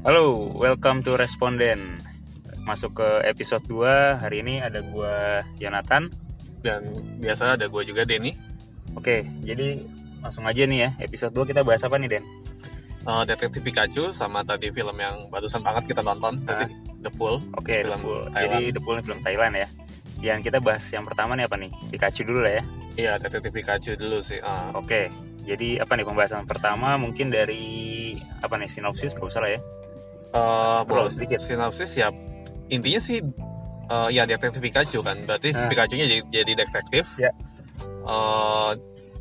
Halo, welcome to Responden. Masuk ke episode 2. Hari ini ada gua Yonatan. dan biasa ada gue juga Denny Oke, jadi langsung aja nih ya. Episode 2 kita bahas apa nih, Den? uh, detektif Pikachu sama tadi film yang barusan banget kita nonton tadi The Pool Oke, The Film Pool. Thailand. Jadi The Pool ini film Thailand ya. Yang kita bahas yang pertama nih apa nih? Pikachu dulu lah ya. iya detektif Pikachu dulu sih uh, Oke. Jadi apa nih pembahasan pertama mungkin dari apa nih sinopsis kalau salah ya. Uh, sedikit. sinopsis ya intinya sih uh, ya detektif Pikachu kan berarti si Ah. Pikachu-nya jadi, jadi detektif Ya. Uh,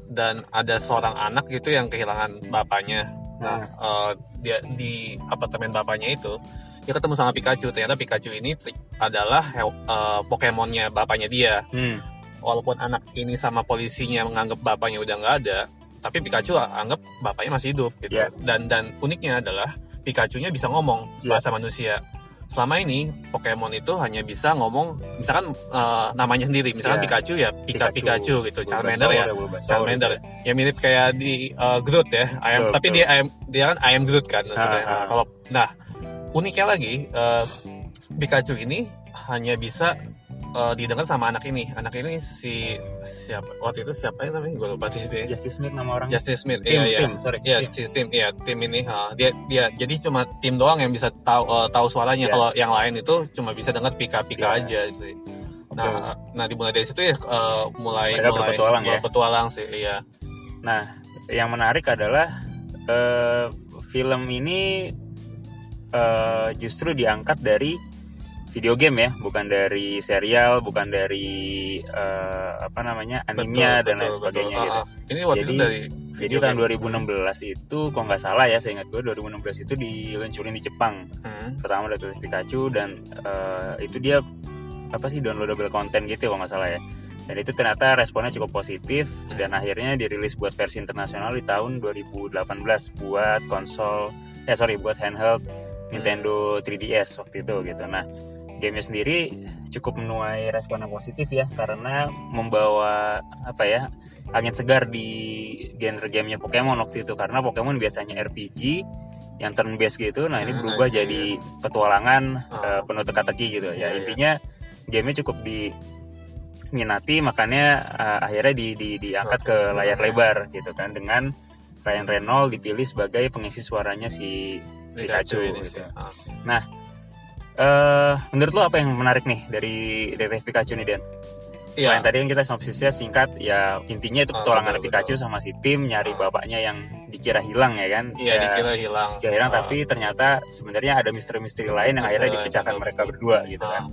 dan ada seorang anak gitu yang kehilangan bapaknya nah uh, dia di apartemen bapaknya itu dia ketemu sama Pikachu ternyata Pikachu ini adalah uh, Pokemonnya bapaknya dia Hmm. walaupun anak ini sama polisinya menganggap bapaknya udah nggak ada, tapi Pikachu anggap bapaknya masih hidup gitu. Ya. Dan dan uniknya adalah Pikachu-nya bisa ngomong Ya. bahasa manusia. Selama ini Pokemon itu hanya bisa ngomong misalkan eh, namanya sendiri, misalkan Ya. Pikachu ya Pika Pikachu, gitu, Charmander ya. Bulbasaur, Charmander gitu ya mirip kayak di eh, Groot ya, I am- Betul, tapi betul. dia I am- dia kan I am Groot kan maksudnya. Ah, ah. Kalau nah uniknya lagi eh, Pikachu ini hanya bisa eh, didengar sama anak ini. Anak ini si siapa? Waktu itu siapa yang namanya? Gue lupa ya. Justice Smith nama orang. Justice Smith. tim, iya, iya. tim, sorry. Iya, tim. si tim, iya tim ini, ha. dia, dia, jadi cuma tim doang yang bisa tahu eh, tahu suaranya. Iya. Kalau yang lain itu cuma bisa dengar pika-pika Iya. aja sih. Nah, nah dimulai dari situ ya eh, mulai Mereka mulai berpetualang ya? berpetualang sih, iya. Nah, yang menarik adalah eh, film ini eh, justru diangkat dari video game ya, bukan dari serial, bukan dari eh, apa namanya animenya Betul, dan lain sebagainya betul. gitu. Ah, ah. Ini waktu Jadi- itu dari Jadi tahun game. 2016 itu, kalau nggak salah ya, saya ingat gue 2016 itu diluncurin di Jepang. Hmm. Pertama dari Pikachu dan eh, itu dia apa sih downloadable content gitu kalau nggak salah ya. Dan itu ternyata responnya cukup positif Hmm. dan akhirnya dirilis buat versi internasional di tahun 2018 buat konsol eh sorry buat handheld Nintendo 3DS waktu itu gitu. Nah, gamenya sendiri cukup menuai respon yang positif ya karena membawa apa ya angin segar di genre gamenya Pokemon waktu itu karena Pokemon biasanya RPG yang turn based gitu. Nah, ini Hmm, berubah see. jadi petualangan Ah. eh, penuh teka-teki gitu. Ya, Iya, iya. intinya gamenya cukup diminati makanya eh, akhirnya di, di diangkat ke layar lebar gitu kan dengan Ryan Reynolds dipilih sebagai pengisi suaranya si Pikachu ini gitu. sih. Ah. Eh menurut lo apa yang menarik nih dari detektif Pikachu nih Dan? Iya. Selain tadi kan kita sinopsisnya singkat ya intinya itu Ah, petualangan betul, Pikachu betul. sama si tim nyari Ah. bapaknya yang dikira hilang ya kan? Iya, Ya, dikira hilang. dikira hilang Ah. tapi ternyata sebenarnya ada misteri-misteri lain yang akhirnya dipecahkan betul, mereka berdua gitu Ah. kan.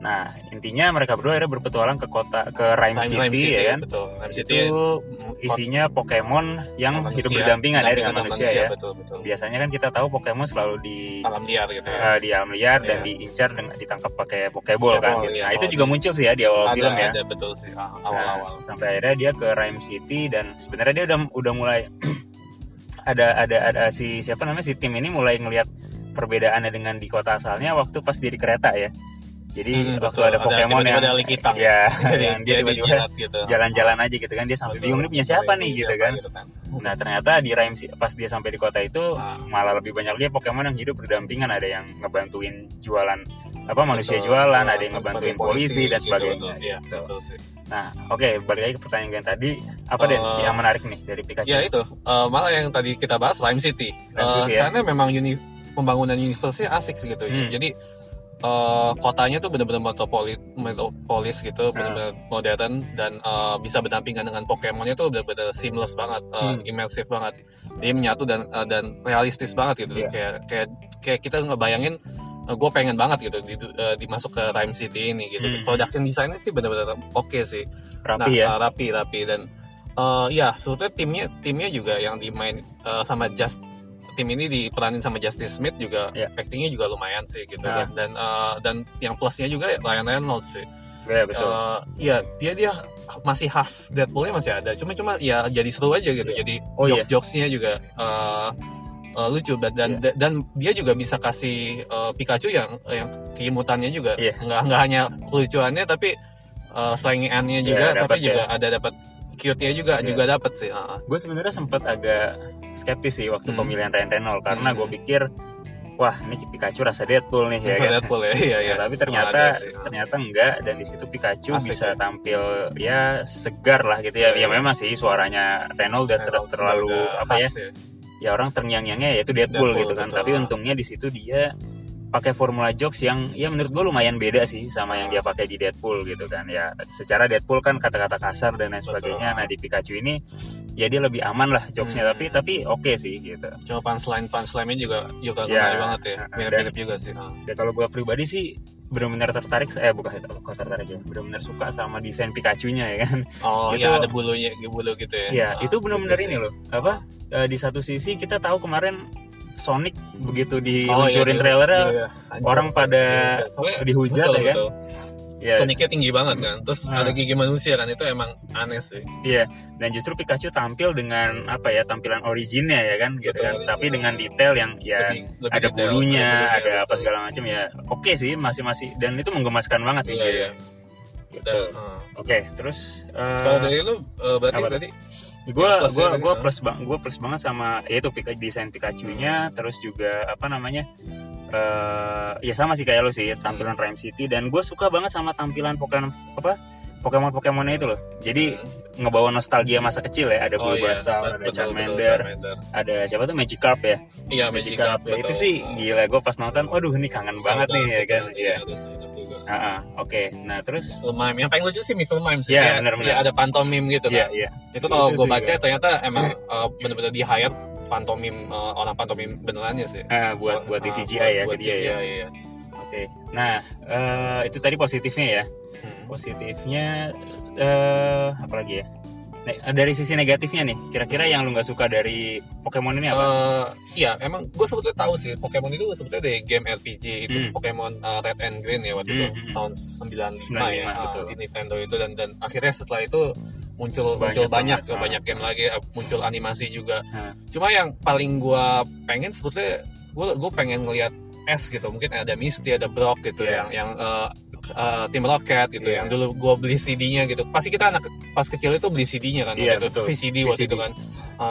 Nah, intinya mereka berdua akhirnya berpetualang ke kota ke Rhyme, City, Rhyme ya kan. Betul. Rhyme City situ mm, isinya Pokemon yang manusia, hidup berdampingan ya dengan dampingan manusia, ya. Betul, betul. Biasanya kan kita tahu Pokemon selalu di Alam liar gitu ya. eh, di alam liar dan Iya. diincar dengan ditangkap pakai Pokeball kan. Pokeball, gitu. iya, Nah, itu juga muncul sih ya di awal ada, film ya. ada betul sih ah, Nah, awal-awal. sampai akhirnya dia ke Rhyme City dan sebenarnya dia udah udah mulai ada ada ada si siapa namanya si tim ini mulai ngelihat perbedaannya dengan di kota asalnya waktu pas dia di kereta ya. Jadi Hmm, waktu betul. ada Pokemon tiba-tiba yang ada likitang. ya, Jadi yang dia tiba-tiba gitu. jalan-jalan aja gitu kan dia sampai Betul. bingung ini punya siapa nih gitu Siapa kan. Nah ternyata di Rhyme pas dia sampai di kota itu Ah. malah lebih banyak lagi Pokemon yang hidup berdampingan ada yang ngebantuin jualan apa manusia Betul. jualan Ah, ada yang ngebantuin polisi, dan gitu, sebagainya. betul. Iya, gitu. betul sih. Nah oke balik lagi ke pertanyaan yang tadi apa deh Eh, yang menarik nih dari Pikachu? Ya itu, eh, malah yang tadi kita bahas Lime City. Lime Eh, City, ya. Karena memang uni, pembangunan universe-nya asik gitu ya. Hmm. Jadi eh, kotanya tuh benar-benar metropolis, metropolis gitu, Ah. benar-benar modern dan eh, bisa berdampingan dengan Pokemonnya tuh benar-benar seamless banget, eh, Hmm. imersif banget. Dia menyatu dan eh, dan realistis banget gitu. Iya. Kayak kayak kayak kita ngebayangin gue pengen banget gitu di, eh, dimasuk ke Time City ini gitu. Hmm. Production desainnya sih benar-benar oke sih Rapi ya. nah, uh, rapi rapi dan uh, ya sebetulnya timnya timnya juga yang dimain uh, sama Just tim ini diperanin sama Justice Smith juga Ya. actingnya juga lumayan sih gitu Nah. dan dan, uh, dan yang plusnya juga Ryan Reynolds sih Ya betul. Uh, ya dia dia masih khas Deadpoolnya masih ada cuma cuma ya jadi seru aja gitu Iya. jadi Oh, iya. jokes jokesnya juga uh, uh, lucu dan dan, Iya. dan dia juga bisa kasih uh, Pikachu yang yang keimutannya juga Iya. nggak nggak hanya lucuannya tapi uh, slangingannya juga Iya, dapat tapi juga ya. ada dapat cute-nya juga Iya. juga dapat sih uh, gue sebenarnya sempat agak skeptis sih waktu Hmm. pemilihan Ryan Reynolds karena Hmm. gue pikir wah ini Pikachu rasa Deadpool nih ya Rasa kan Deadpool ya iya iya Ya, tapi ternyata sih. ternyata enggak dan di situ Pikachu Asik, bisa ya. tampil ya segar lah gitu ya. Ya iya. memang sih suaranya Reynolds udah ter- terlalu udah apa ya? ya Ya orang terngiang-ngiangnya yaitu Deadpool, Deadpool, gitu kan. betul. Tapi untungnya di situ dia pakai formula jokes yang ya menurut gue lumayan beda sih sama yang dia pakai di Deadpool gitu kan. Ya secara Deadpool kan kata-kata kasar dan lain Betul. sebagainya. Nah di Pikachu ini ya dia lebih aman lah jokesnya Hmm. tapi tapi oke sih gitu. cuma punchline punchline juga juga Ya, banget ya mirip-mirip juga sih Ah. Ya kalau gue pribadi sih benar-benar tertarik eh bukan bukan tertarik ya benar-benar suka sama desain Pikachu-nya ya kan oh Itu- ya ada bulunya bulu gitu ya ya Ah, itu benar-benar ini loh apa eh, di satu sisi kita tahu kemarin Sonic begitu Oh, iya, diluncurin iya, trailernya iya, anjir, orang Sonic, pada iya, soalnya- dihujat betul, ya kan? betul. ya Sonicnya tinggi banget kan? Terus Ah. ada gigi manusia kan? Itu emang aneh sih. Iya. Dan justru Pikachu tampil dengan apa ya tampilan originnya ya kan gitu Betul, kan? original. tapi dengan detail yang ya Lebih- lebih ada detail, bulunya lebih ada apa segala macam ya oke sih masih masih. Dan itu menggemaskan banget sih. Iya iya. Gitu. Dan, ah. oke terus eh, kalau dari lu eh, berarti apa tadi gue Ya, plus gue ya, gue ya. plus bang gue plus banget sama ya itu desain Pikachu-nya terus juga apa namanya eh ya sama sih kayak lo sih tampilan Hmm. Rhyme City dan gue suka banget sama tampilan Pokemon apa Pokemon Pokemonnya itu loh jadi Hmm. ngebawa nostalgia masa kecil ya ada Oh, iya. Bulbasaur ada Betul, betul, Charmander Charmander. ada siapa tuh Magikarp ya iya Magikarp Ya, itu betul. sih gila gue pas nonton waduh ini kangen banget nih ya betul, kan iya iya juga oke nah terus Mr. Mime yang paling lucu sih Mr. Mime sih Iya, Kayak- benar-benar. ya, ada pantomim gitu iya kan iya itu kalau gue juga. baca ternyata emang eh, bener-bener di hire pantomim eh, orang pantomim benerannya sih Ah, buat buat di Ah, CGI ya buat ke dia ya CGI, iya. oke nah eh, itu tadi positifnya ya Hmm. positifnya eh apalagi ya Nah, dari sisi negatifnya nih kira-kira yang lu nggak suka dari Pokemon ini apa Eh, iya, emang gue sebetulnya tahu sih Pokemon itu sebetulnya dari game RPG itu Hmm. Pokemon uh, Red and Green ya waktu Hmm, itu hmm. tahun 95, 95, ya uh, betul. di Nintendo itu dan dan akhirnya setelah itu muncul Banyak muncul banyak banget, ah. banyak game lagi uh, muncul animasi juga. Ah. Cuma yang paling gue pengen sebetulnya gue gue pengen ngelihat S gitu mungkin ada Misty ada Brock gitu Iya. yang yang uh, uh, Tim Rocket gitu Iya. yang dulu gue beli CD-nya gitu pasti kita anak pas kecil itu beli CD-nya kan Iya, waktu betul. itu VCD waktu VCD. itu kan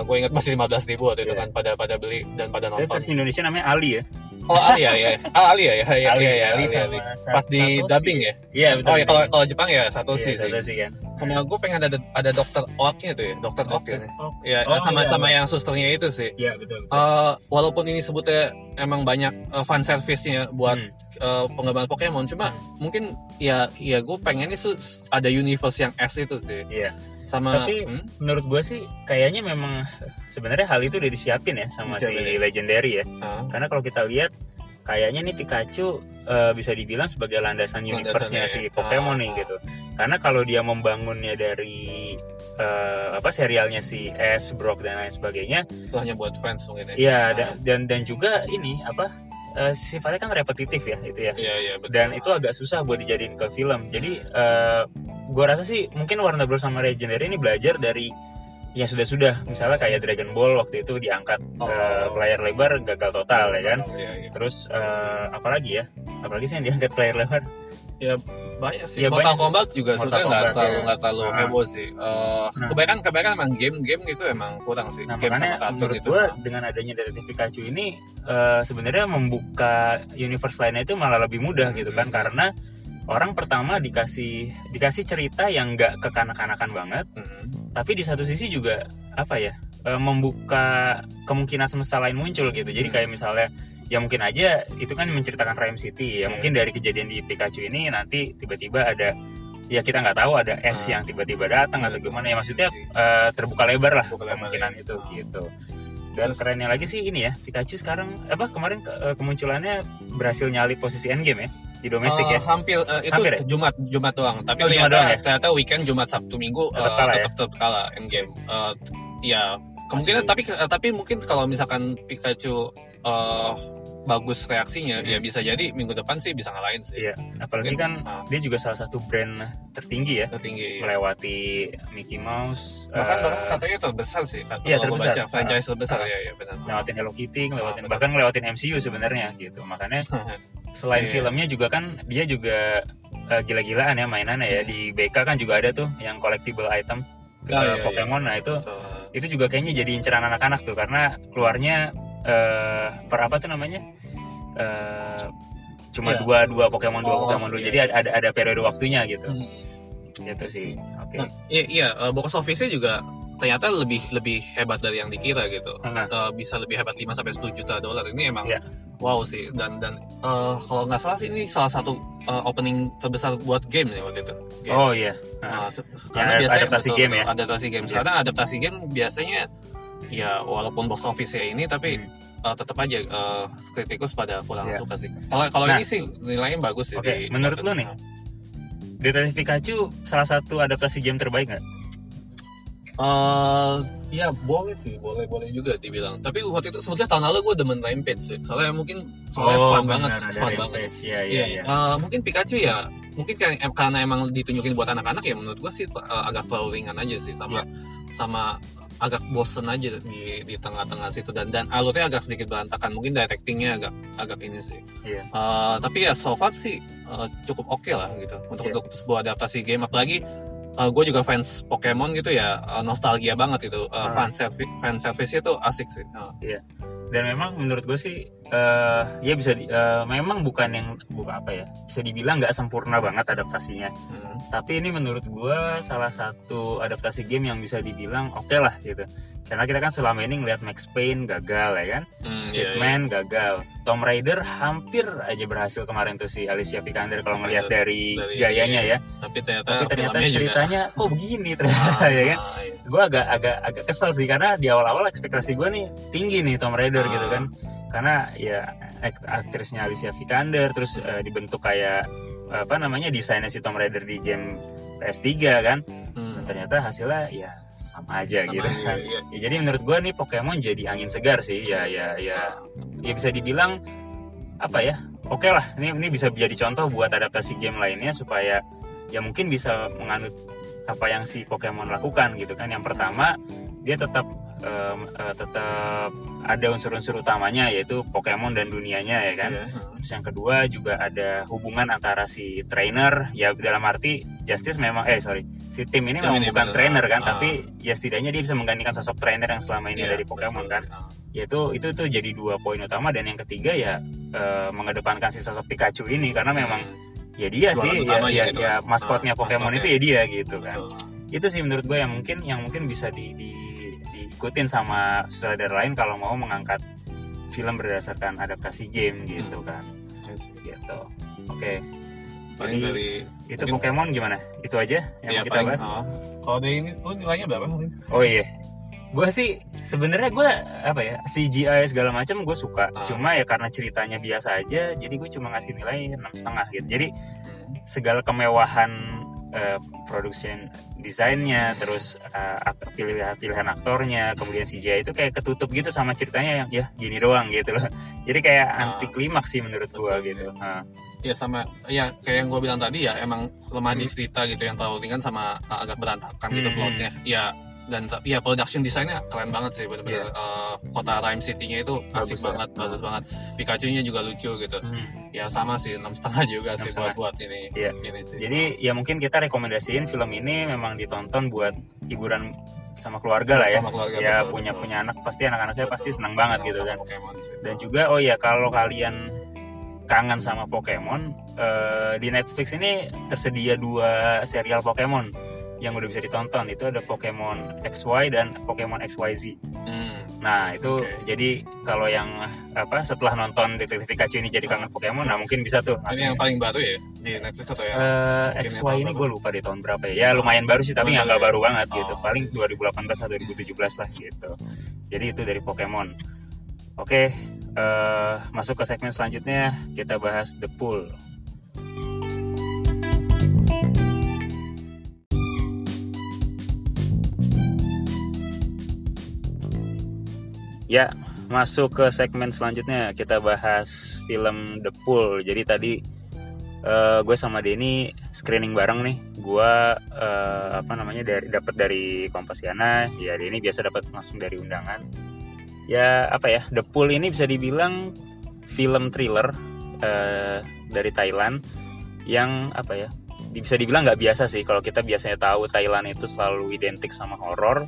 gue ingat masih 15 ribu waktu itu Iya. kan pada pada beli dan pada Tapi nonton versi Indonesia namanya Ali ya oh Ali ya ya ah, Ali ya ya ya Ali, ya, ya, Ali Ali, sama Ali. Pas di Satoshi. dubbing ya iya betul oh ya kalau kalau Jepang ya satu Iya, sih sih Satoshi kan sama gue pengen ada ada dokter Oaknya tuh ya dokter Oak ya ya Oh, sama iya, sama iya. yang susternya itu sih iya betul, betul. Eh, walaupun ini sebutnya emang banyak eh, fan service-nya buat Hmm. Eh, pengembangan Pokemon, cuma mungkin ya ya gue pengennya su- ada universe yang S itu sih. Iya. Sama Tapi hmm? menurut gue sih kayaknya memang sebenarnya hal itu udah disiapin ya sama Disiapin si. Legendary ya Ah, karena kalau kita lihat kayaknya nih Pikachu eh, bisa dibilang sebagai landasan universe-nya si ya. Pokemon Ah, nih ah. gitu. Karena kalau dia membangunnya dari eh, apa serialnya si Ash, Brock dan lain sebagainya, itu hanya buat fans mungkin ya. iya Ah, da- dan dan juga ini apa eh, sifatnya kan repetitif ya itu ya. Iya iya betul. Dan itu agak susah buat dijadiin ke film. Jadi eh, gua rasa sih mungkin Warner Bros sama Legendary ini belajar dari yang sudah-sudah misalnya kayak Dragon Ball waktu itu diangkat Oh. ke layar lebar gagal total ya kan Iya, iya. terus eh, apalagi ya apalagi sih yang diangkat ke layar lebar Ya banyak sih. Iya, Mortal banyak sih. Kombat juga Mortal nggak terlalu ya. nggak terlalu Ah. heboh sih. Eh, Nah. kebanyakan kebanyakan emang game-game gitu emang kurang sih. nah game makanya sama kartun menurut gitu. gua dengan adanya Detektif Pikachu ini eh, sebenarnya membuka universe lainnya itu malah lebih mudah gitu kan Hmm. karena orang pertama dikasih dikasih cerita yang nggak kekanak-kanakan banget Hmm. tapi di satu sisi juga apa ya eh, membuka kemungkinan semesta lain muncul gitu jadi Hmm. kayak misalnya ya mungkin aja itu kan menceritakan Rhyme City ya Oke. mungkin dari kejadian di Pikachu ini nanti tiba-tiba ada ya kita nggak tahu ada S Ah. yang tiba-tiba datang atau Iya, gimana ya maksudnya eh, terbuka lebar lah Terbuka lebar, kemungkinan ya. itu Ah. gitu dan Terus- kerennya lagi sih ini ya Pikachu sekarang apa kemarin ke- eh, kemunculannya berhasil nyalip posisi endgame ya di domestik Eh, ya hampir eh, itu Hampir ya? Jumat Jumat doang tapi Oh, Jumat ternyata, doang ya? ternyata weekend Jumat Sabtu Minggu Tetap eh, kalah ya? tetap tetap kalah endgame Eh, ya kemungkinan Masih- tapi tapi mungkin kalau misalkan Pikachu eh, bagus reaksinya Hmm. ya bisa jadi minggu depan sih bisa ngalahin sih Iya, apalagi Mungkin, kan ah. dia juga salah satu brand tertinggi ya tertinggi melewati Mickey Mouse bahkan eh, bahkan katanya terbesar sih Iya, terbesar. baca franchise terbesar Ah. ya ya benar ngelewatin Hello Kitty, ngelewatin benar. bahkan ngelewatin MCU sebenarnya gitu. Makanya selain Iya. filmnya juga kan dia juga eh, gila-gilaan ya mainannya ya. Di BK kan juga ada tuh yang collectible item Oh, iya, iya. Pokemon. Nah itu Betul. itu juga kayaknya jadi inceran anak-anak tuh karena keluarnya eh, per apa tuh namanya eh, cuma Iya. dua dua Pokemon dua Oh, Pokemon dulu iya. jadi ada ada ada periode waktunya gitu Hmm. gitu sih oke Nah, iya, iya eh, box office-nya juga ternyata lebih lebih hebat dari yang dikira gitu. Nah, Eh, bisa lebih hebat 5 sampai 10 juta dolar. Ini emang Iya. wow sih dan dan eh, kalau nggak salah sih ini salah satu eh, opening terbesar buat game ya waktu itu. Game. oh iya Nah, Nah, se- karena biasanya adaptasi betul, game ya? Adaptasi game. Iya. Sekarang adaptasi game biasanya ya walaupun box office ya ini tapi Hmm. eh, tetap aja eh, kritikus pada kurang Iya. suka sih. Kalau kalau Nah. ini sih nilainya bagus sih. Oke, di- menurut lu nih? Detektif Pikachu salah satu adaptasi game terbaik nggak Eh, ya boleh sih, boleh boleh juga dibilang. Tapi waktu itu sebetulnya tahun lalu gue demen Rampage sih. Soalnya mungkin soalnya fun banget, Oh, fun banget. Rampage. Iya, iya, Iya, iya. eh, mungkin Pikachu ya, mungkin karena, em- karena emang ditunjukin buat anak-anak ya menurut gue sih eh, agak terlalu ringan aja sih sama Iya. sama agak bosen aja di di tengah-tengah situ. Dan dan alurnya agak sedikit berantakan. Mungkin directingnya agak agak ini sih. Iya. Eh, tapi ya so far sih eh, cukup oke lah gitu. Untuk Iya. untuk sebuah adaptasi game. Apalagi gue juga fans Pokemon gitu ya eh, nostalgia banget gitu. Uh, Ah. fan service fan service itu asik sih. Eh, Dan memang menurut gue sih, eh ya bisa, di- eh, memang bukan yang bukan apa ya, bisa dibilang nggak sempurna banget adaptasinya. hmm. Tapi ini menurut gue salah satu adaptasi game yang bisa dibilang oke lah gitu. Karena kita kan selama ini ngeliat Max Payne gagal ya kan, Hmm, iya, iya. Hitman gagal, Tomb Raider hampir aja berhasil kemarin tuh si Alicia Vikander kalau ngelihat dari, Dari- gayanya ya. tapi ternyata, Tapi ternyata filmnya juga- ceritanya kok begini ternyata Ah, ya kan. ah, iya. gue agak agak agak kesel sih karena di awal-awal ekspektasi gue nih tinggi nih Tomb Raider Ah. gitu kan karena ya akt- aktrisnya Alicia Vikander terus eh, dibentuk kayak apa namanya desainnya si Tomb Raider di game PS3 kan? Hmm. Dan ternyata hasilnya ya sama aja Sama gitu. aja, kan iya. Ya, jadi menurut gue nih Pokemon jadi angin segar sih ya ya ya. Ya bisa dibilang apa ya oke lah. Ini ini bisa jadi contoh buat adaptasi game lainnya supaya ya mungkin bisa menganut apa yang si Pokemon lakukan gitu kan. Yang pertama dia tetap em, eh, tetap ada unsur-unsur utamanya yaitu Pokemon dan dunianya ya kan Iya. Terus yang kedua juga ada hubungan antara si trainer ya dalam arti Justice memang eh sorry si tim ini memang ini bukan bener. trainer kan Ah. tapi ya setidaknya dia bisa menggantikan sosok trainer yang selama ini Iya, ada di Pokemon betul. kan Ah. yaitu itu tuh jadi dua poin utama dan yang ketiga ya eh, mengedepankan si sosok Pikachu ini karena memang Hmm, ya dia Jualan sih ya, ya, gitu ya kan. maskotnya Ah, Pokemon maskotnya. itu ya dia gitu kan itu sih menurut gue yang mungkin yang mungkin bisa di, di diikutin sama sutradara lain kalau mau mengangkat film berdasarkan adaptasi game gitu kan. Gitu. Oke. Paling Jadi, dari itu mungkin- Pokemon gimana? Itu aja yang ya, kita paling, bahas. ah. kalau dari ini lu nilainya berapa oh iya. Gue sih sebenarnya gue apa ya CGI segala macam gue suka. Ah. cuma ya karena ceritanya biasa aja jadi gue cuma ngasih nilai enam setengah gitu. Jadi Hmm. segala kemewahan eh, production desainnya terus eh, ak- pilihan pilihan aktornya kemudian CGI itu kayak ketutup gitu sama ceritanya yang ya gini doang gitu loh jadi kayak Ah. anti klimaks sih menurut gua Betul gitu Ah, ya sama ya kayak yang gue bilang tadi ya emang lemah di Hmm. cerita gitu yang terlalu ringan sama uh, agak berantakan gitu Hmm. plotnya ya dan ta- ya production desainnya keren banget sih bener-bener Iya. uh, kota Rhyme City-nya itu asik Bagus banget ya. bagus banget Pikachu-nya juga lucu gitu hmm. ya sama sih enam setengah juga sih Enam buat buat ini Iya. ini sih jadi ya mungkin kita rekomendasiin film ini memang ditonton buat hiburan sama keluarga lah ya Sama keluarga, ya betul, punya betul. punya anak pasti anak-anaknya pasti senang banget gitu kan Pokemon sih. dan juga oh ya kalau kalian kangen sama Pokemon eh, di Netflix ini tersedia dua serial Pokemon yang udah bisa ditonton itu ada Pokemon XY dan Pokemon XYZ. Hmm. Nah itu Oke. jadi kalau yang apa setelah nonton Detektif Pikachu ini jadi kangen Pokemon, nah mungkin bisa tuh. ini yang paling baru ya di Netflix atau ya Eh, Mungkin XY ini gue lupa di tahun berapa ya. Ya lumayan baru sih tapi Oh, nggak nggak baru banget gitu. Oh. Paling 2018 atau 2017 lah gitu. Jadi itu dari Pokemon. Oke, eh, masuk ke segmen selanjutnya kita bahas The Pool. Ya, masuk ke segmen selanjutnya kita bahas film The Pool. Jadi tadi eh, gue sama Denny screening bareng nih. Gue eh, apa namanya dari dapat dari Kompasiana. Ya Denny biasa dapat langsung dari undangan. Ya apa ya The Pool ini bisa dibilang film thriller eh, dari Thailand yang apa ya bisa dibilang nggak biasa sih kalau kita biasanya tahu Thailand itu selalu identik sama horor.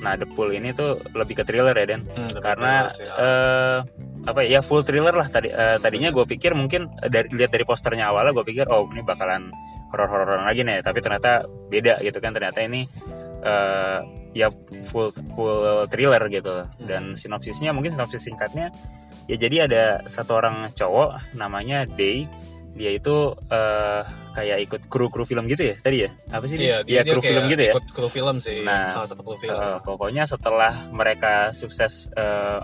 Nah The Pool ini tuh lebih ke thriller ya Den. Hmm, karena thriller sih, ya. apa ya full thriller lah tadi eh, tadinya gue pikir mungkin eh, dari lihat dari posternya awalnya gue pikir oh ini bakalan horor-hororan lagi nih tapi ternyata beda gitu kan. Ternyata ini eh, ya full full thriller gitu. Dan sinopsisnya mungkin sinopsis singkatnya ya jadi ada satu orang cowok namanya Day dia itu eh, kayak ikut kru kru film gitu ya tadi ya? Apa sih Iya, dia? dia, kru film gitu ya? ikut kru film sih, Nah, salah satu kru film. Eh, pokoknya setelah mereka sukses eh,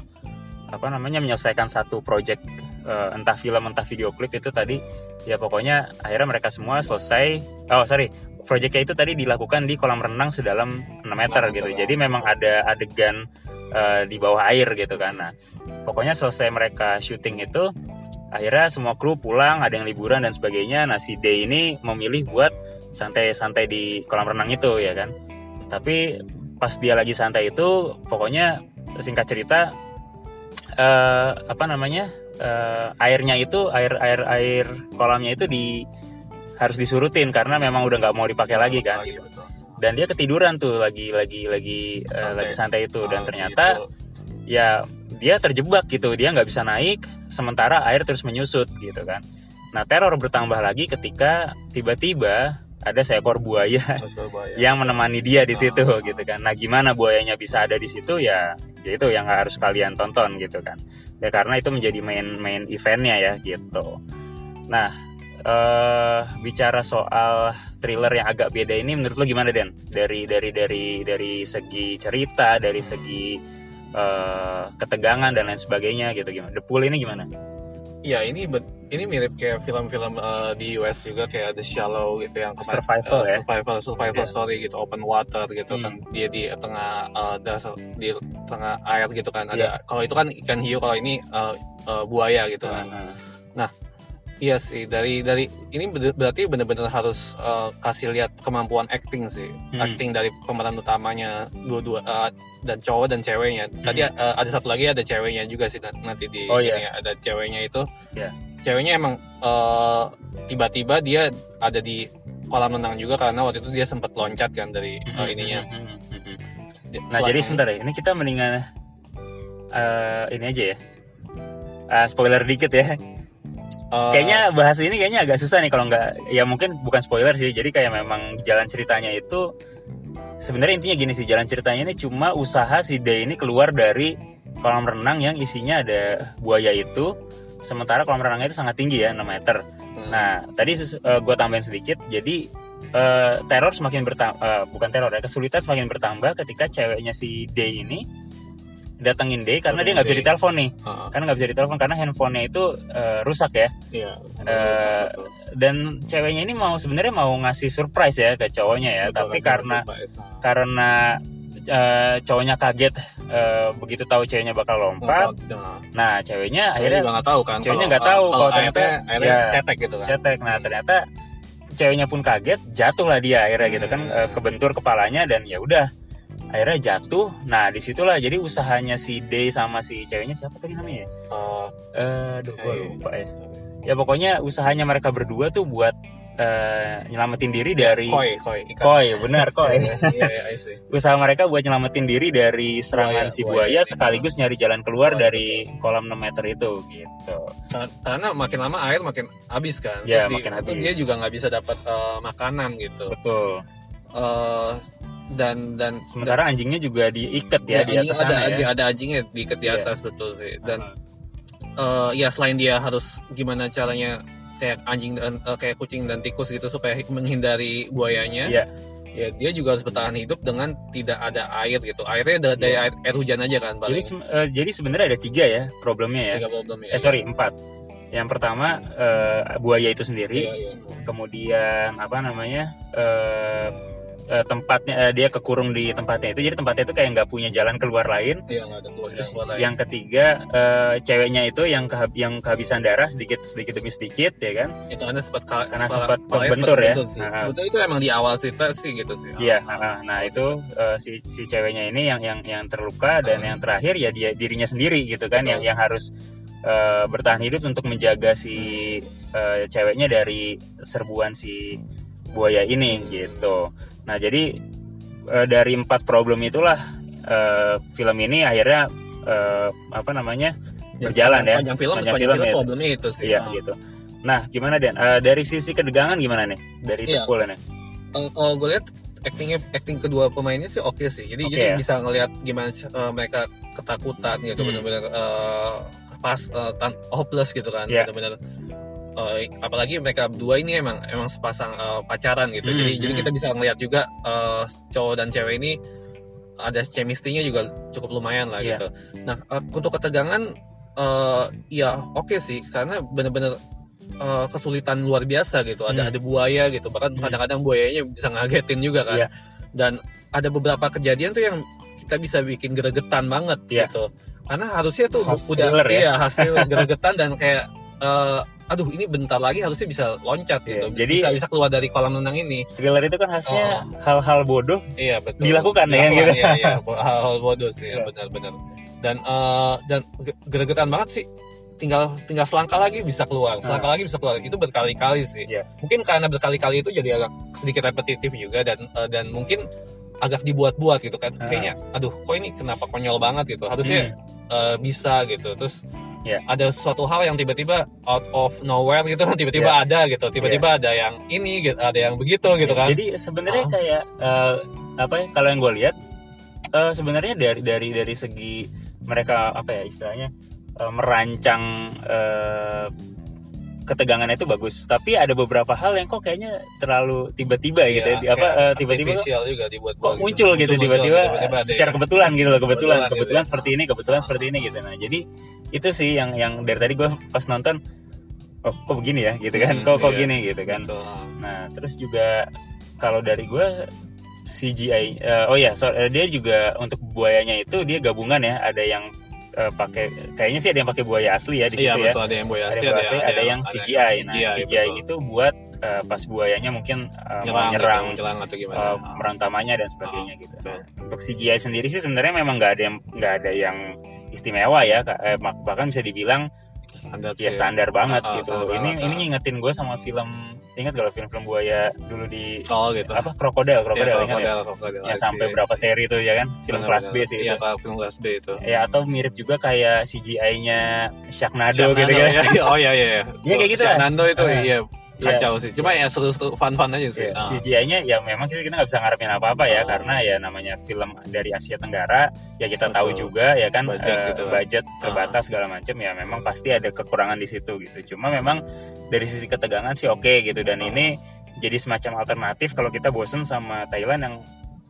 apa namanya menyelesaikan satu project eh, entah film entah video klip itu tadi ya pokoknya akhirnya mereka semua selesai oh sorry projectnya itu tadi dilakukan di kolam renang sedalam 6 meter Enam gitu. jadi memang ada adegan eh, di bawah air gitu kan. Nah pokoknya selesai mereka syuting itu akhirnya semua kru pulang ada yang liburan dan sebagainya nah si Day ini memilih buat santai-santai di kolam renang itu ya kan tapi pas dia lagi santai itu pokoknya singkat cerita eh, apa namanya eh, airnya itu air air air kolamnya itu di harus disurutin karena memang udah nggak mau dipakai lagi kan betul. dan dia ketiduran tuh lagi lagi lagi eh, Santai. lagi santai itu dan Ah, ternyata gitu. ya dia terjebak gitu dia nggak bisa naik sementara air terus menyusut gitu kan nah teror bertambah lagi ketika tiba-tiba ada seekor buaya yang menemani dia di situ Ah. gitu kan. Nah, gimana buayanya bisa ada di situ ya, ya itu yang harus kalian tonton gitu kan. Ya karena itu menjadi main main eventnya ya gitu. Nah, eh bicara soal thriller yang agak beda ini menurut lo gimana Den? Dari dari dari dari segi cerita, dari segi eh ketegangan dan lain sebagainya gitu gimana? The Pool ini gimana? Iya ini ini mirip kayak film-film eh, di US juga kayak The Shallow gitu yang kemarin- Survival eh, ya? survival survival Iya. story gitu open water gitu Hmm. kan dia di tengah eh, dasar di tengah air gitu kan Iya. ada kalau itu kan ikan hiu kalau ini eh, eh, buaya gitu kan Nah, iya sih dari dari ini ber- berarti benar-benar harus eh, kasih lihat kemampuan acting sih Hmm. acting dari pemeran utamanya dua-dua eh, dan cowok dan ceweknya tadi Hmm. eh, ada satu lagi ada ceweknya juga sih na- nanti di Oh, ini iya. ya, ada ceweknya itu Iya. ceweknya emang eh, tiba-tiba dia ada di kolam renang juga karena waktu itu dia sempat loncat kan dari eh, Mhm, ininya mhm. Di- Nah jadi sebentar ya, ini kita mendingan eh, ini aja ya. Ah, spoiler dikit ya. Eh, Kayaknya bahas ini kayaknya agak susah nih kalau nggak ya mungkin bukan spoiler sih. Jadi kayak memang jalan ceritanya itu sebenarnya intinya gini sih, jalan ceritanya ini cuma usaha si Day ini keluar dari kolam renang yang isinya ada buaya itu. Sementara kolam renangnya itu sangat tinggi ya, 6 meter. hmm, Nah, tadi gue tambahin sedikit. Jadi eh, teror semakin bertambah, bukan teror ya, kesulitan semakin bertambah ketika ceweknya si Day ini datengin Day karena dia nggak bisa ditelepon nih. eh, Karena nggak bisa ditelepon karena handphonenya itu eh, rusak ya. iya Eh, betul. Dan ceweknya ini mau sebenarnya mau ngasih surprise ya ke cowoknya ya, Betul, tapi karena surprise. karena eh, cowoknya kaget eh, begitu tahu ceweknya bakal lompat. Nah, Nah, ceweknya akhirnya juga nggak tahu kan ceweknya nggak tahu kalau kalau ternyata- akhirnya, ya. cetek gitu kan cetek. Nah, ternyata ceweknya pun kaget, jatuhlah dia akhirnya gitu kan Hmm. eh, kebentur kepalanya dan ya udah akhirnya jatuh. Nah, di situlah jadi usahanya si Day sama si ceweknya siapa tadi namanya ya? Eh, Eh, aduh, gua eh, lupa ya. Ya pokoknya usahanya mereka berdua tuh buat eh, nyelamatin diri dari koi koi ikan Koi, benar koi. iya iya I see. Usaha mereka buat nyelamatin diri dari serangan Buaya, si buaya. buaya sekaligus nyari jalan keluar Buaya, dari kolam 6 meter itu gitu. Kar- karena makin lama air makin habis kan Ya, terus, di- makin terus habis. dia juga nggak bisa dapat eh, makanan gitu Betul. Eh, dan dan Sementara anjingnya juga diikat ya, di anjing- atas ada sana ada, ya. ada anjingnya diikat di Iya. atas betul sih dan Ah. eh, ya selain dia harus gimana caranya kayak anjing dan eh, kayak kucing dan tikus gitu supaya menghindari buayanya Iya. ya dia juga harus bertahan hidup dengan tidak ada air gitu airnya da- dari Iya. air, air hujan aja kan Jadi paling se- eh, jadi sebenarnya ada tiga ya problemnya ya. tiga problem ya Eh sorry empat. Yang pertama eh, buaya itu sendiri. Iya, iya. kemudian apa namanya eh, eh, tempatnya eh, dia kekurung di tempatnya itu jadi tempatnya itu kayak nggak punya jalan keluar lain Iya, ada keluar terus keluar lain. yang ketiga eh, ceweknya itu yang keha- yang kehabisan darah sedikit sedikit demi sedikit ya kan itu anda sempat ka- Karena sempat kebentur ya. sih. Nah. sebetulnya itu emang di awal cerita sih gitu sih iya nah, nah, itu eh, si si ceweknya ini yang yang yang terluka dan Ah. yang terakhir ya dia dirinya sendiri gitu kan yang Betul. yang harus eh, bertahan hidup untuk menjaga si eh, ceweknya dari serbuan si buaya ini gitu nah jadi eh, dari empat problem itulah eh, film ini akhirnya eh, apa namanya berjalan ya. sepanjang film Sepanjang sepanjang film film, ya. problemnya itu sih Iya Nah, gitu. Nah, gimana Dan? Eh, dari sisi kedegangan gimana nih? Dari Iya. Nih. Eh, kalau gue lihat actingnya acting kedua pemainnya sih oke sih jadi Oke jadi ya. bisa ngelihat gimana eh, mereka ketakutan gitu Hmm. benar-benar eh, pas eh, tan- hopeless gitu kan Iya. benar-benar eh, apalagi mereka berdua ini emang emang sepasang eh, pacaran gitu Hmm, jadi jadi hmm. kita bisa ngelihat juga eh, cowok dan cewek ini ada chemistry-nya juga cukup lumayan lah Iya. gitu nah eh, untuk ketegangan eh ya oke sih karena benar-benar eh, kesulitan luar biasa gitu ada Hmm. ada buaya gitu bahkan Hmm. kadang-kadang buayanya bisa ngagetin juga kan Iya. dan ada beberapa kejadian tuh yang kita bisa bikin gregetan banget Iya. gitu karena harusnya tuh udah ya. iya khas thriller, gregetan dan kayak eh, aduh ini bentar lagi harusnya bisa loncat gitu. Iya, jadi- bisa bisa keluar dari kolam renang ini. Thriller itu kan khasnya Oh. hal-hal bodoh iya betul. Dilakukan ya, gitu. iya iya. Hal-hal bodoh sih Iya. benar-benar dan eh, dan ge- gregetan banget sih. Tinggal tinggal selangkah lagi bisa keluar selangkah lagi bisa keluar. Itu berkali-kali sih. Iya. mungkin karena berkali-kali itu jadi agak sedikit repetitif juga dan eh, dan mungkin agak dibuat-buat gitu kan. Ah. kayaknya aduh kok ini kenapa konyol banget gitu. Harusnya eh, bisa gitu. Terus Iya. ada suatu hal yang tiba-tiba out of nowhere gitu kan tiba-tiba ada gitu tiba-tiba ada yang ini gitu, ada yang begitu gitu kan Jadi sebenarnya Ah. kayak eh, apa ya? Kalau yang gue lihat eh, sebenarnya dari dari dari segi mereka apa ya istilahnya eh, merancang eh, ketegangannya itu bagus. Tapi ada beberapa hal yang kok kayaknya terlalu tiba-tiba gitu. ya. Di- apa eh, tiba-tiba kok- artificial juga dibuat kok muncul gitu tiba-tiba secara yang- kebetulan gitu loh kebetulan Kebetulan kebetulan gitu ya. seperti ini kebetulan seperti ini gitu nah jadi itu sih yang yang dari tadi gue pas nonton oh kok begini ya gitu kan Hmm, kok kok iya. gini gitu kan Betul. nah terus juga kalau dari gue CGI eh, oh ya so, eh, dia juga untuk buayanya itu dia gabungan ya ada yang eh, pakai kayaknya sih ada yang pakai buaya asli ya di Iya situ ya betul ada yang boy ada, asli, yang buaya asli, ada, yang CGI. Nah, CGI betul. itu buat eh, pas buayanya mungkin eh, mau nyerang, nyerang gitu, nyerang atau gimana. uh, Ah, peran utamanya dan sebagainya gitu. betul. Nah, untuk CGI sendiri sih sebenarnya memang nggak ada yang nggak ada yang istimewa ya. Eh, bahkan bisa dibilang standar ya sih. standar banget Ah, gitu. standar ini banget, ini ah. ngingetin gue sama film ingat kalau film-film buaya dulu di Oh gitu. apa krokodil krokodil Iya, ingat ya? krokodil, krokodil. Ya I see, sampai berapa see. seri tuh ya kan? Film Benar, kelas B sih Iya, itu. kalau film kelas B itu. Ya atau mirip juga kayak CGI-nya Sharknado Sharknado, gitu kan. ya. Oh iya iya. Iya, kayak gitu lah. Sharknado itu Ah. iya Iya. kacau sih. Cuma ya seru-seru fun-fun aja sih. Iya, Ah. CGI-nya ya memang sih kita nggak bisa ngarepin apa-apa ya Oh. karena ya namanya film dari Asia Tenggara ya kita tahu Betul. juga ya kan Budget eh, gitu. budget terbatas segala macam ya memang pasti ada kekurangan di situ gitu cuma memang dari sisi ketegangan sih oke gitu dan Oh. ini jadi semacam alternatif kalau kita bosen sama Thailand yang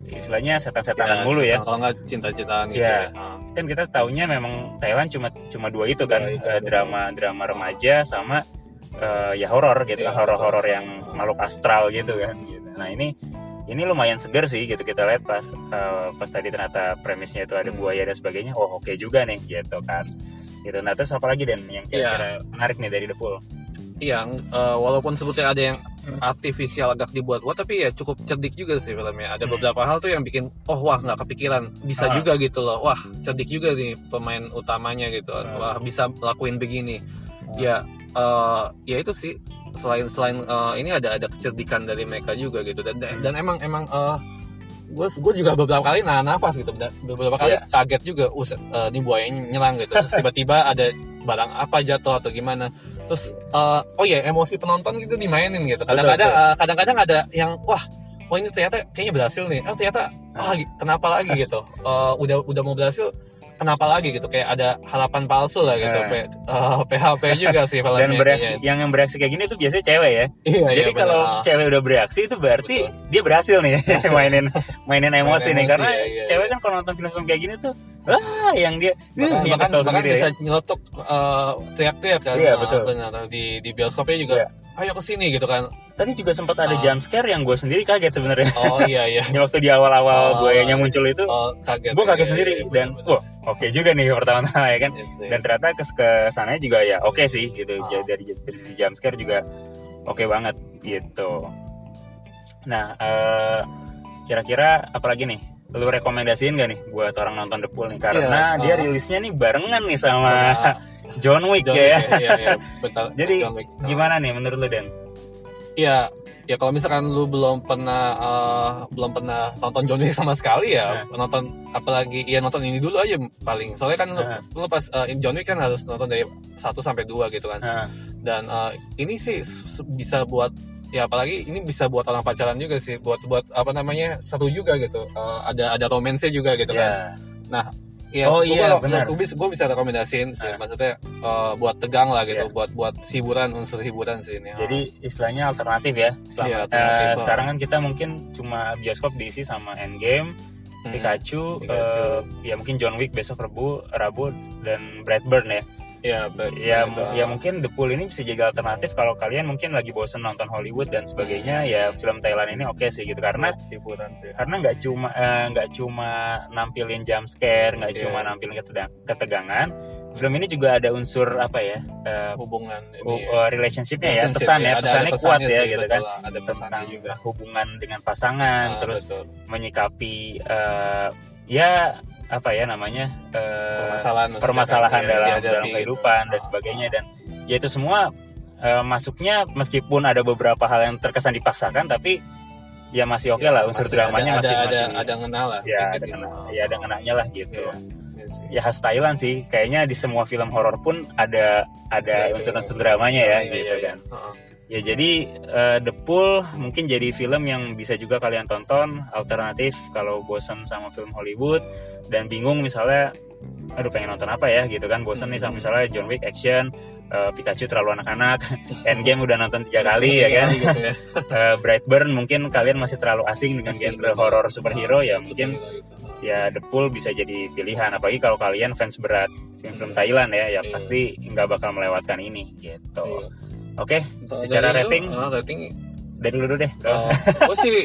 istilahnya setan-setanan Ya, mulu ya Kalau nggak cinta-cintaan gitu. Iya. ya. Ah. kan kita taunya memang Thailand cuma cuma dua itu kan Dua itu, eh, betul. drama drama remaja sama eh, ya horor gitu Iya, kan horor-horor yang makhluk astral gitu kan gitu. nah ini ini lumayan seger sih gitu kita lihat pas eh, pas tadi ternyata premisnya itu ada Hmm. buaya dan sebagainya oh oke juga nih gitu kan gitu nah terus apa lagi dan yang kira-kira menarik nih dari The Pool Iya, eh, walaupun sebetulnya ada yang artifisial agak dibuat-buat, tapi ya cukup cerdik juga sih filmnya. Ada Hmm. beberapa hal tuh yang bikin, oh wah nggak kepikiran, bisa Ah. juga gitu loh. Wah cerdik juga nih pemain utamanya gitu. Ah. Wah bisa lakuin begini. Ah. Ya, eh, ya itu sih. Selain selain eh, ini ada ada kecerdikan dari mereka juga gitu. Dan Hmm. dan emang emang gue gue juga beberapa kali nahan nafas gitu. Beberapa kali Iya. kaget juga, Uset, eh, ini buayanya nyerang gitu. Terus tiba-tiba ada barang apa jatuh atau gimana terus eh, oh ya emosi penonton gitu dimainin gitu kadang-kadang eh, kadang-kadang ada yang wah oh ini ternyata kayaknya berhasil nih oh ternyata ah gi- kenapa lagi gitu Eh, udah udah mau berhasil kenapa lagi gitu kayak ada harapan palsu lah gitu Eh. P- eh, PHP juga sih filmnya dan bereaksi kayaknya. yang yang bereaksi kayak gini tuh biasanya cewek ya Iya, jadi iya, kalau cewek udah bereaksi itu berarti dia berhasil nih mainin mainin emosi nih emosi, karena ya, iya, cewek iya. kan kalau nonton film-film kayak gini tuh ah yang dia yang bahkan, kesel sendiri bisa ya. nyelotok eh, teriak-teriak kan Iya, Eh, betul. benar di di bioskopnya juga Iya. ayo ke sini gitu kan tadi juga sempat ada Ah. jump scare yang gue sendiri kaget sebenarnya oh iya iya yang waktu di awal-awal Oh, buayanya muncul itu oh kaget gue kaget Iya, sendiri iya, iya, dan wah oke juga nih pertama-tama ya kan Yes, yes. dan ternyata ke ke sananya juga ya oke sih gitu Ah. Jadi dari dari jump scare juga oke banget gitu nah eh, kira-kira apalagi nih lu rekomendasiin gak nih buat orang nonton The Pool nih karena Iya, dia ah. rilisnya nih barengan nih sama John Wick John ya Wick, iya, iya, betul. Jadi, John Wick. gimana nih menurut lu Dan ya ya kalau misalkan lu belum pernah eh, belum pernah nonton John Wick sama sekali ya nonton apalagi ya nonton ini dulu aja paling soalnya kan lu, Nah. lu pas eh, John Wick kan harus nonton dari 1 sampai 2 gitu kan Nah, dan eh, ini sih bisa buat ya apalagi ini bisa buat orang pacaran juga sih buat buat apa namanya seru juga gitu Eh, ada ada romansnya juga gitu kan ya. ya Oh iya, benar. gue bisa gue bisa rekomendasiin sih Ah. maksudnya eh, buat tegang lah gitu Iya. buat buat hiburan unsur hiburan sih ini Jadi istilahnya alternatif ya. Selama, Iya, eh, alternatif, Bang. sekarang kan kita mungkin cuma bioskop diisi sama Endgame, Hmm. Pikachu, Pikachu. eh, ya mungkin John Wick besok Rabu, Rabu dan Brightburn ya. Ya be- Ya, gitu. mu- ya mungkin The Pool ini bisa jadi alternatif kalau kalian mungkin lagi bosen nonton Hollywood dan sebagainya ya film Thailand ini oke sih gitu karena Buat hiburan sih karena nggak cuma eh, nggak cuma nampilin jump scare nggak Iya. cuma nampilin ketedang- ketegangan film ini juga ada unsur apa ya eh, hubungan ini oh, relationship-nya ya pesan ya Ada- ada pesannya kuat pesannya ya sih, gitu kan lah. ada tentang juga hubungan dengan pasangan Ah, terus betul. menyikapi eh, ya apa ya namanya eh, permasalahan permasalahan ya, dalam dihadapi dalam gitu. kehidupan dan sebagainya dan ya itu semua eh, masuknya meskipun ada beberapa hal yang terkesan dipaksakan tapi ya masih oke lah unsur dramanya ada, masih ada, masih ada, ngena lah ya ada gitu. kena ya ada ngenanya lah gitu Iya, iya sih. ya khas Thailand sih kayaknya di semua film horor pun ada ada Iya, unsur-unsur dramanya ya Iya, gitu iya, iya. kan Heeh. Ya jadi eh, The Pool mungkin jadi film yang bisa juga kalian tonton alternatif kalau bosan sama film Hollywood dan bingung misalnya aduh pengen nonton apa ya gitu kan bosan nih sama Hmm. misalnya John Wick action eh, Pikachu terlalu anak-anak Endgame udah nonton tiga kali ya kan gitu ya. Eh, Brightburn mungkin kalian masih terlalu asing dengan Asing, genre horor superhero ya mungkin Superhero gitu. ya The Pool bisa jadi pilihan apalagi kalau kalian fans berat film-film Thailand ya ya Iya. pasti nggak bakal melewatkan ini gitu Iya. oke Kalau secara dari lu, rating eh, rating dari dulu deh Oh, gue sih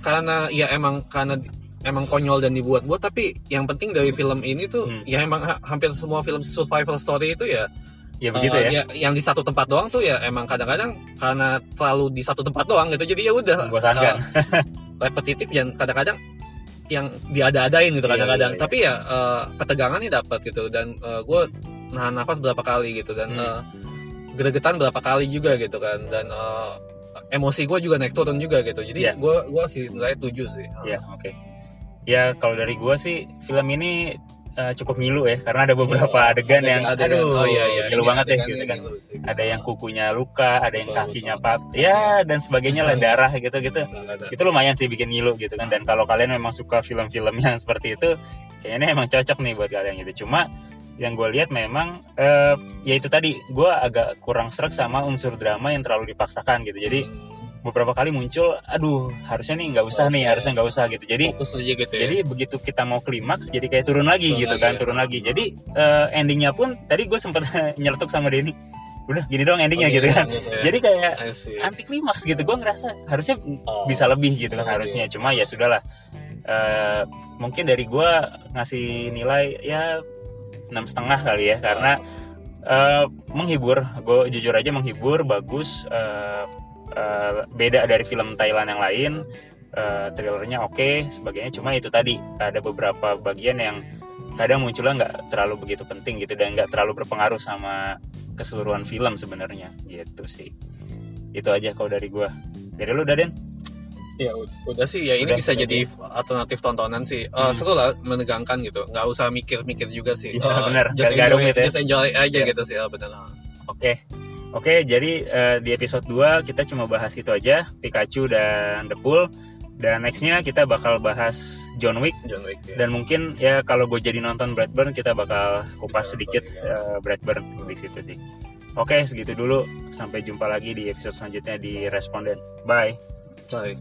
karena ya emang karena emang konyol dan dibuat-buat tapi yang penting dari film ini tuh Hmm. ya emang ha- hampir semua film survival story itu ya ya begitu eh, ya yang di satu tempat doang tuh ya emang kadang-kadang karena terlalu di satu tempat doang gitu jadi ya udah membosankan eh, repetitif dan kadang-kadang yang diada-adain gitu Iya, kadang-kadang iya, iya. tapi ya eh, ketegangannya dapat gitu dan gue nahan nafas berapa kali gitu dan Hmm. eh, gregetan berapa kali juga gitu kan dan eh, emosi gue juga naik turun juga gitu jadi Iya. gue gua sih nilai 7 sih Ya, oke. Ya, kalau dari gua sih film ini eh, cukup ngilu ya karena ada beberapa Iya, adegan yang adegan- aduh oh iya iya ngilu ini banget deh adegannya gitu kan. ngilu sih, Ada yang kukunya luka, ada yang Betul, kakinya betul. pat, ya dan sebagainya lah darah gitu-gitu. Nggak ada. Itu lumayan sih bikin ngilu gitu kan. Dan kalau kalian memang suka film-film yang seperti itu, kayaknya emang cocok nih buat kalian gitu. Cuma yang gue lihat memang eh, ya itu tadi gue agak kurang serak sama unsur drama yang terlalu dipaksakan gitu. Jadi beberapa kali muncul, aduh harusnya nih nggak usah nih, harusnya nggak usah gitu. Jadi fokus aja gitu ya jadi begitu kita mau klimaks jadi kayak turun lagi Turun gitu lagi kan ya. turun lagi jadi eh, endingnya pun tadi gue sempat nyeletuk sama Denny udah gini dong endingnya Oh, gitu iya, kan gitu ya. jadi kayak anti klimaks gitu gue ngerasa harusnya Oh. bisa lebih gitu kan harusnya cuma ya sudahlah Eh, mungkin dari gue ngasih nilai ya enam setengah kali ya karena eh, menghibur. Gue jujur aja menghibur bagus eh, eh, beda dari film Thailand yang lain eh, trailernya oke sebagainya. Cuma itu tadi ada beberapa bagian yang kadang munculnya nggak terlalu begitu penting gitu dan nggak terlalu berpengaruh sama keseluruhan film sebenarnya gitu sih. Itu aja kalau dari gua. Dari lu Daden Ya ud- udah sih ya ini Udah, bisa udah jadi alternatif tontonan sih. Eh, Hmm. seru lah menegangkan gitu. Nggak usah mikir-mikir juga sih. Iya, Eh, benar. Just enjoy, ya. just enjoy aja Iya. gitu sih. Ya, benar. Oke. Oke, jadi eh, di episode 2 kita cuma bahas itu aja, Pikachu dan The Pool. Dan nextnya kita bakal bahas John Wick John Wick ya. dan mungkin ya kalau gue jadi nonton Brightburn kita bakal kupas Bisa sedikit ya. eh, Brightburn di situ sih. Oke, segitu dulu. Sampai jumpa lagi di episode selanjutnya di Responden. Bye. So.